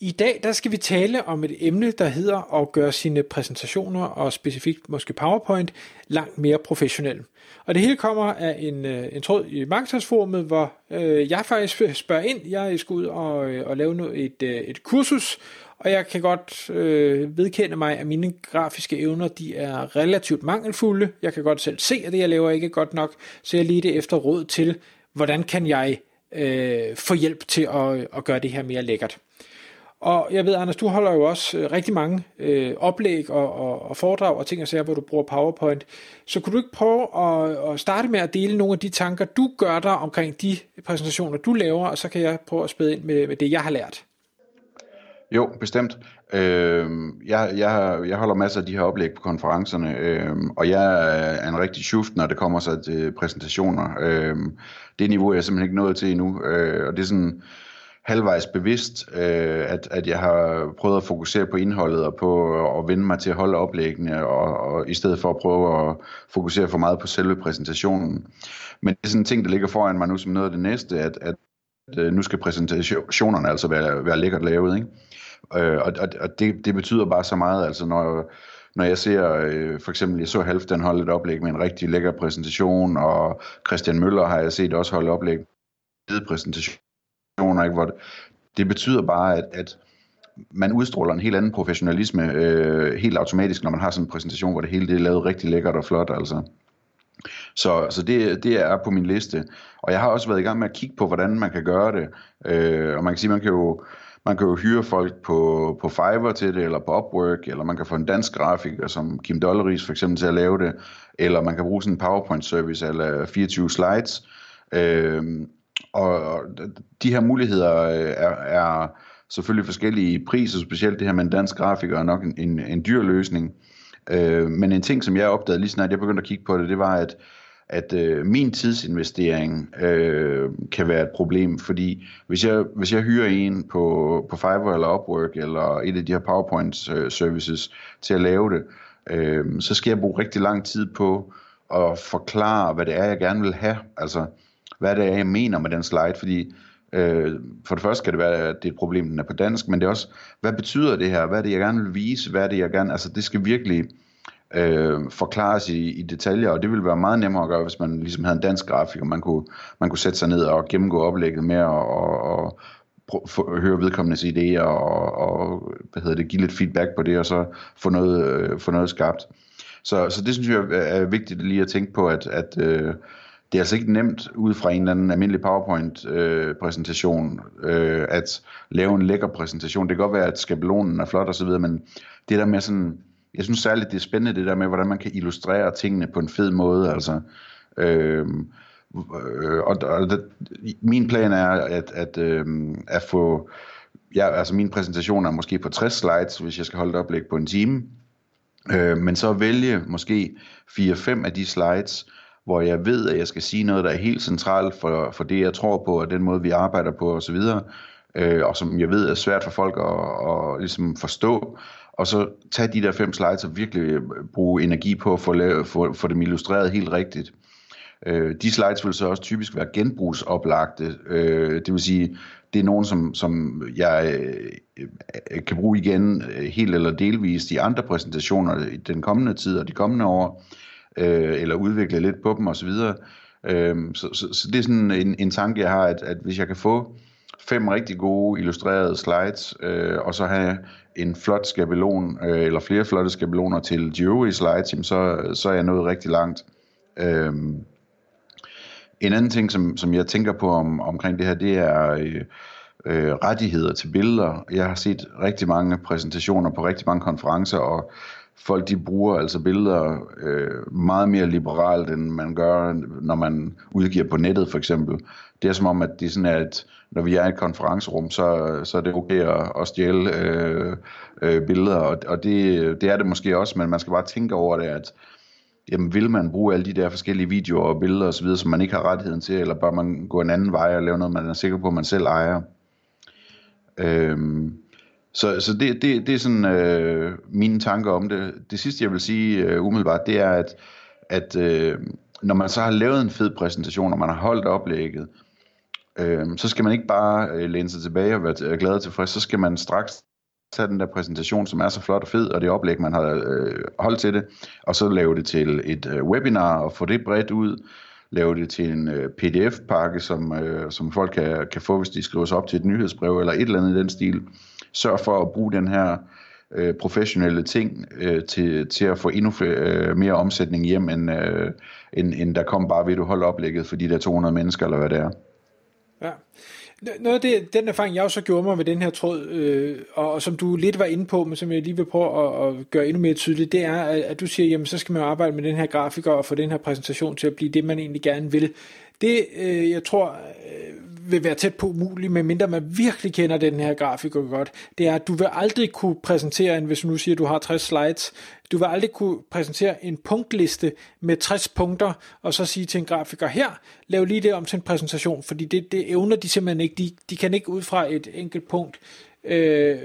I dag der skal vi tale om et emne, der hedder at gøre sine præsentationer og specifikt måske PowerPoint langt mere professionelle. Og det hele kommer af en, øh, en tråd i Marketersforumet, hvor øh, jeg faktisk spørger ind. Jeg skal ud og, øh, og lave et, øh, et kursus, og jeg kan godt øh, vedkende mig, at mine grafiske evner de er relativt mangelfulde. Jeg kan godt selv se, at det jeg laver ikke er godt nok, så jeg lige det efter råd til, hvordan kan jeg øh, få hjælp til at, at gøre det her mere lækkert. Og jeg ved, Anders, du holder jo også øh, rigtig mange øh, oplæg og, og, og foredrag og ting og sager, hvor du bruger PowerPoint. Så kunne du ikke prøve at, at starte med at dele nogle af de tanker, du gør dig omkring de præsentationer, du laver, og så kan jeg prøve at spæde ind med, med det, jeg har lært. Jo, bestemt. Øh, jeg, jeg, jeg holder masser af de her oplæg på konferencerne, øh, og jeg er en rigtig shift, når det kommer så til præsentationer. Øh, det niveau er jeg simpelthen ikke nået til endnu, øh, og det er sådan halvvejs bevidst, øh, at, at jeg har prøvet at fokusere på indholdet og på at vende mig til at holde oplæggene, og, og i stedet for at prøve at fokusere for meget på selve præsentationen. Men det er sådan en ting, der ligger foran mig nu som noget af det næste, at, at øh, nu skal præsentationerne altså være, være lækkert lavet, ikke? Øh, og og, og det, det betyder bare så meget, altså når, når jeg ser, øh, for eksempel, jeg så Halvdan holde et oplæg med en rigtig lækker præsentation, og Christian Møller har jeg set også holde oplæg med præsentation ikke? hvor det det betyder bare, at, at man udstråler en helt anden professionalisme øh, helt automatisk, når man har sådan en præsentation, hvor det hele det er lavet rigtig lækkert og flot. Altså. Så, så det, det er på min liste. Og jeg har også været i gang med at kigge på, hvordan man kan gøre det. Øh, og man kan sige, man kan jo man kan jo hyre folk på, på Fiverr til det, eller på Upwork, eller man kan få en dansk grafiker, som Kim Dolleris for eksempel, til at lave det, eller man kan bruge sådan en PowerPoint-service, eller 24 slides. Øh, og de her muligheder øh, er, er selvfølgelig forskellige i pris, og specielt det her med en dansk grafiker er nok en, en, en dyr løsning. Øh, men en ting, som jeg opdagede lige snart jeg begyndte at kigge på det, det var, at, at øh, min tidsinvestering øh, kan være et problem, fordi hvis jeg, hvis jeg hyrer en på, på Fiverr eller Upwork eller et af de her PowerPoint øh, services til at lave det, øh, så skal jeg bruge rigtig lang tid på at forklare, hvad det er, jeg gerne vil have. Altså, hvad det er, jeg mener med den slide, fordi øh, for det første kan det være, at det er et problem, den er på dansk, men det er også, hvad betyder det her? Hvad er det, jeg gerne vil vise? Hvad er det, jeg gerne... Altså, det skal virkelig øh, forklares i, i detaljer, og det ville være meget nemmere at gøre, hvis man ligesom havde en dansk grafik, og man kunne, man kunne sætte sig ned og gennemgå oplægget med og, og, og for, høre vedkommendes idéer og, og hvad hedder det, give lidt feedback på det, og så få noget, øh, få noget skabt. Så, så det synes jeg er vigtigt lige at tænke på, at, at øh, det er altså ikke nemt ud fra en eller anden almindelig PowerPoint-præsentation øh, øh, at lave en lækker præsentation. Det kan godt være, at skabelonen er flot osv., men det der med sådan, jeg synes særligt, det er spændende det der med, hvordan man kan illustrere tingene på en fed måde. Altså, øh, øh, og, og det, min plan er at, at, øh, at få, ja, altså min præsentation er måske på 60 slides, hvis jeg skal holde et oplæg på en time, øh, men så vælge måske 4-5 af de slides, hvor jeg ved, at jeg skal sige noget, der er helt centralt for, for det, jeg tror på, og den måde, vi arbejder på osv., øh, og som jeg ved er svært for folk at, at ligesom forstå, og så tage de der fem slides og virkelig øh, bruge energi på at få, lave, få, få dem illustreret helt rigtigt. Øh, de slides vil så også typisk være genbrugsoplagte, øh, det vil sige, det er nogen, som, som jeg øh, kan bruge igen øh, helt eller delvist i andre præsentationer i den kommende tid og de kommende år, øh, Øh, eller udvikle lidt på dem osv. Øh, så, så, så det er sådan en, en tanke, jeg har, at, at hvis jeg kan få fem rigtig gode illustrerede slides, øh, og så have en flot skabelon, øh, eller flere flotte skabeloner til de øvrige slides, jamen så, så er jeg nået rigtig langt. Øh, en anden ting, som, som jeg tænker på om, omkring det her, det er øh, øh, rettigheder til billeder. Jeg har set rigtig mange præsentationer på rigtig mange konferencer, og folk de bruger altså billeder øh, meget mere liberalt, end man gør, når man udgiver på nettet for eksempel. Det er som om, at det er sådan, at når vi er i et konferencerum, så, så er det okay at, at stjæle øh, øh, billeder, og, og det, det er det måske også, men man skal bare tænke over det, at jamen vil man bruge alle de der forskellige videoer og billeder osv., som man ikke har rettigheden til, eller bør man gå en anden vej og lave noget, man er sikker på, at man selv ejer. Øhm, så, så det, det, det er sådan øh, mine tanker om det. Det sidste, jeg vil sige øh, umiddelbart, det er, at, at øh, når man så har lavet en fed præsentation, og man har holdt oplægget, øh, så skal man ikke bare øh, læne sig tilbage og være øh, glad og tilfreds, så skal man straks tage den der præsentation, som er så flot og fed, og det oplæg, man har øh, holdt til det, og så lave det til et øh, webinar og få det bredt ud, lave det til en øh, pdf-pakke, som, øh, som folk kan, kan få, hvis de skriver sig op til et nyhedsbrev eller et eller andet i den stil. Sørg for at bruge den her øh, professionelle ting øh, til, til at få endnu flere, øh, mere omsætning hjem, end, øh, end, end der kom bare ved, at du holder oplægget for de der 200 mennesker, eller hvad det er. Ja. Noget af det, den erfaring, jeg også gjorde mig med den her tråd, øh, og, og som du lidt var inde på, men som jeg lige vil prøve at, at gøre endnu mere tydeligt, det er, at, at du siger, jamen så skal man arbejde med den her grafiker og få den her præsentation til at blive det, man egentlig gerne vil. Det, øh, jeg tror, vil være tæt på umuligt, medmindre man virkelig kender den her grafiker godt, det er, at du vil aldrig kunne præsentere en, hvis du nu siger, at du har 60 slides, du vil aldrig kunne præsentere en punktliste med 60 punkter, og så sige til en grafiker, her, lav lige det om til en præsentation, fordi det, det evner de simpelthen ikke, de, de kan ikke ud fra et enkelt punkt øh,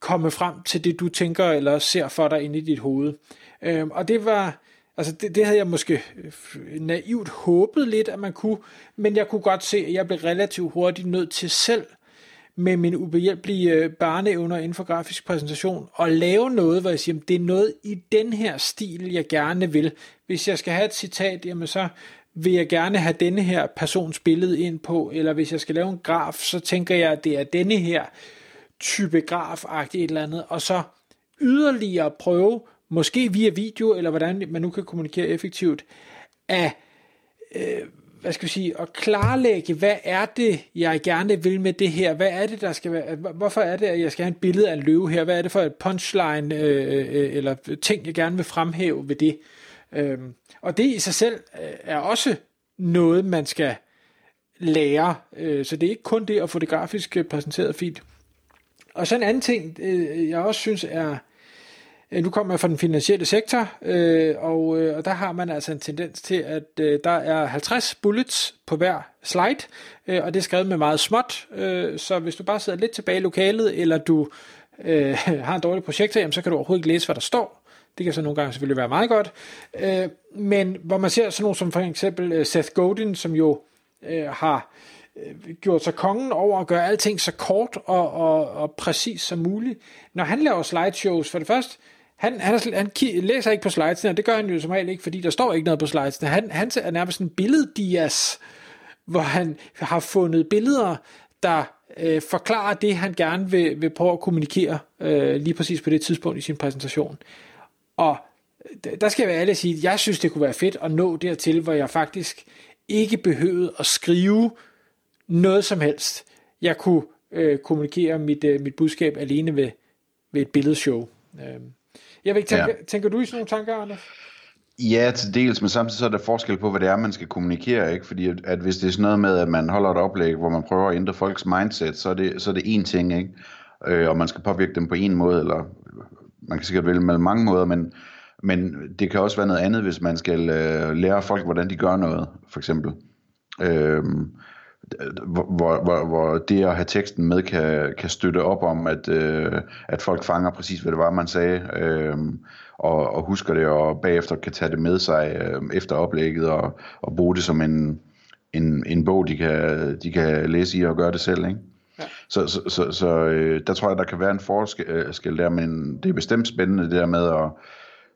komme frem til det, du tænker eller ser for dig inde i dit hoved. Øh, og det var, Altså det, det havde jeg måske øh, naivt håbet lidt, at man kunne, men jeg kunne godt se, at jeg blev relativt hurtigt nødt til selv med min ubehjælpelige øh, barneevner inden for grafisk præsentation og lave noget, hvor jeg siger, det er noget i den her stil, jeg gerne vil. Hvis jeg skal have et citat, jamen så vil jeg gerne have denne her persons billede ind på, eller hvis jeg skal lave en graf, så tænker jeg, at det er denne her type graf et eller andet, og så yderligere prøve måske via video, eller hvordan man nu kan kommunikere effektivt, at, øh, hvad skal vi sige, at klarlægge, hvad er det, jeg gerne vil med det her? Hvad er det, der skal være? Hvorfor er det, at jeg skal have et billede af en løve her? Hvad er det for et punchline, øh, øh, eller ting, jeg gerne vil fremhæve ved det? Øh, og det i sig selv øh, er også noget, man skal lære. Øh, så det er ikke kun det at få det grafisk øh, præsenteret fint. Og så en anden ting, øh, jeg også synes er Øh, Øh, nu kommer jeg fra den finansielle sektor, øh, og, øh, og der har man altså en tendens til, at øh, der er 50 bullets på hver slide, øh, og det er skrevet med meget småt, øh, så hvis du bare sidder lidt tilbage i lokalet, eller du øh, har en dårlig projektor, jamen, så kan du overhovedet ikke læse, hvad der står. Det kan så nogle gange selvfølgelig være meget godt. Øh, men hvor man ser sådan nogle som for eksempel øh, Seth Godin, som jo øh, har øh, gjort sig kongen over at gøre alting så kort og, og, og præcis som muligt. Når han laver slideshows, for det første, han, han, er, han læser ikke på slidesene, og det gør han jo som regel ikke, fordi der står ikke noget på slidesene. Han, han er nærmest en billeddias, hvor han har fundet billeder, der øh, forklarer det, han gerne vil, vil prøve at kommunikere øh, lige præcis på det tidspunkt i sin præsentation. Og øh, der skal jeg være ærlig at sige, at jeg synes, det kunne være fedt at nå dertil, hvor jeg faktisk ikke behøvede at skrive noget som helst. Jeg kunne øh, kommunikere mit, øh, mit budskab alene ved, ved et billedshow. Øh. Jeg ved ikke, tænker, ja. tænker du i sådan nogle tanker, Anders? Ja, til dels, men samtidig så er der forskel på, hvad det er, man skal kommunikere, ikke? Fordi at, at hvis det er sådan noget med, at man holder et oplæg, hvor man prøver at ændre folks mindset, så er det, så er det én ting, ikke? Øh, og man skal påvirke dem på en måde, eller man kan sikkert vælge mellem mange måder, men, men det kan også være noget andet, hvis man skal øh, lære folk, hvordan de gør noget, for eksempel. Øh, hvor, hvor, hvor det at have teksten med kan, kan støtte op om, at, øh, at folk fanger præcis, hvad det var, man sagde, øh, og, og husker det, og bagefter kan tage det med sig øh, efter oplægget, og, og bruge det som en, en, en bog, de kan, de kan læse i og gøre det selv, ikke? Ja. Så, så, så, så øh, der tror jeg, der kan være en forskel der, men det er bestemt spændende det der med at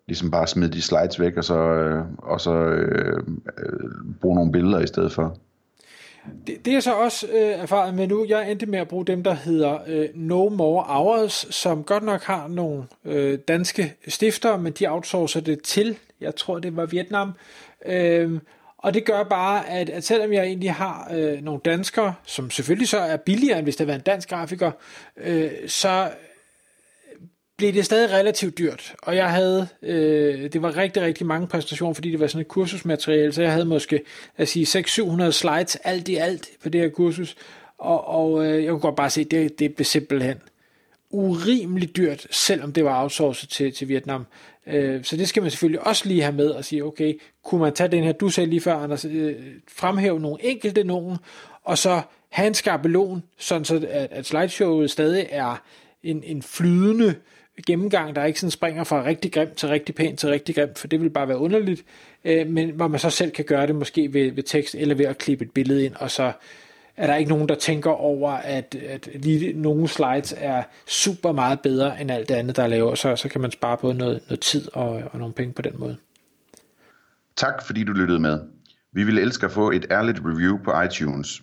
ligesom bare smide de slides væk, og så, øh, og så øh, øh, bruge nogle billeder i stedet for. Det, det er så også øh, erfaret med nu. Jeg endte med at bruge dem, der hedder øh, No More Hours, som godt nok har nogle øh, danske stifter, men de outsourcer det til, jeg tror det var Vietnam. Øh, og det gør bare, at, at selvom jeg egentlig har øh, nogle danskere, som selvfølgelig så er billigere, end hvis det var en dansk grafiker, øh, så blev det stadig relativt dyrt, og jeg havde, øh, det var rigtig, rigtig mange præstationer, fordi det var sådan et kursusmateriale, så jeg havde måske, at sige, 600-700 slides alt i alt på det her kursus, og, og øh, jeg kunne godt bare se, det, det blev simpelthen urimeligt dyrt, selvom det var outsourcet til, til Vietnam. Øh, så det skal man selvfølgelig også lige have med og sige, okay, kunne man tage den her, du sagde lige før, Anders, øh, fremhæve nogle enkelte nogen, og så have en skabelon, sådan så at, at slideshowet stadig er en, en flydende gennemgang, der ikke sådan springer fra rigtig grimt til rigtig pænt til rigtig grimt, for det vil bare være underligt, øh, men hvor man så selv kan gøre det måske ved, ved tekst eller ved at klippe et billede ind, og så er der ikke nogen, der tænker over, at, at lige nogle slides er super meget bedre end alt det andet, der er lavet, så, så kan man spare både noget, noget tid og, og nogle penge på den måde. Tak fordi du lyttede med. Vi vil elske at få et ærligt review på iTunes.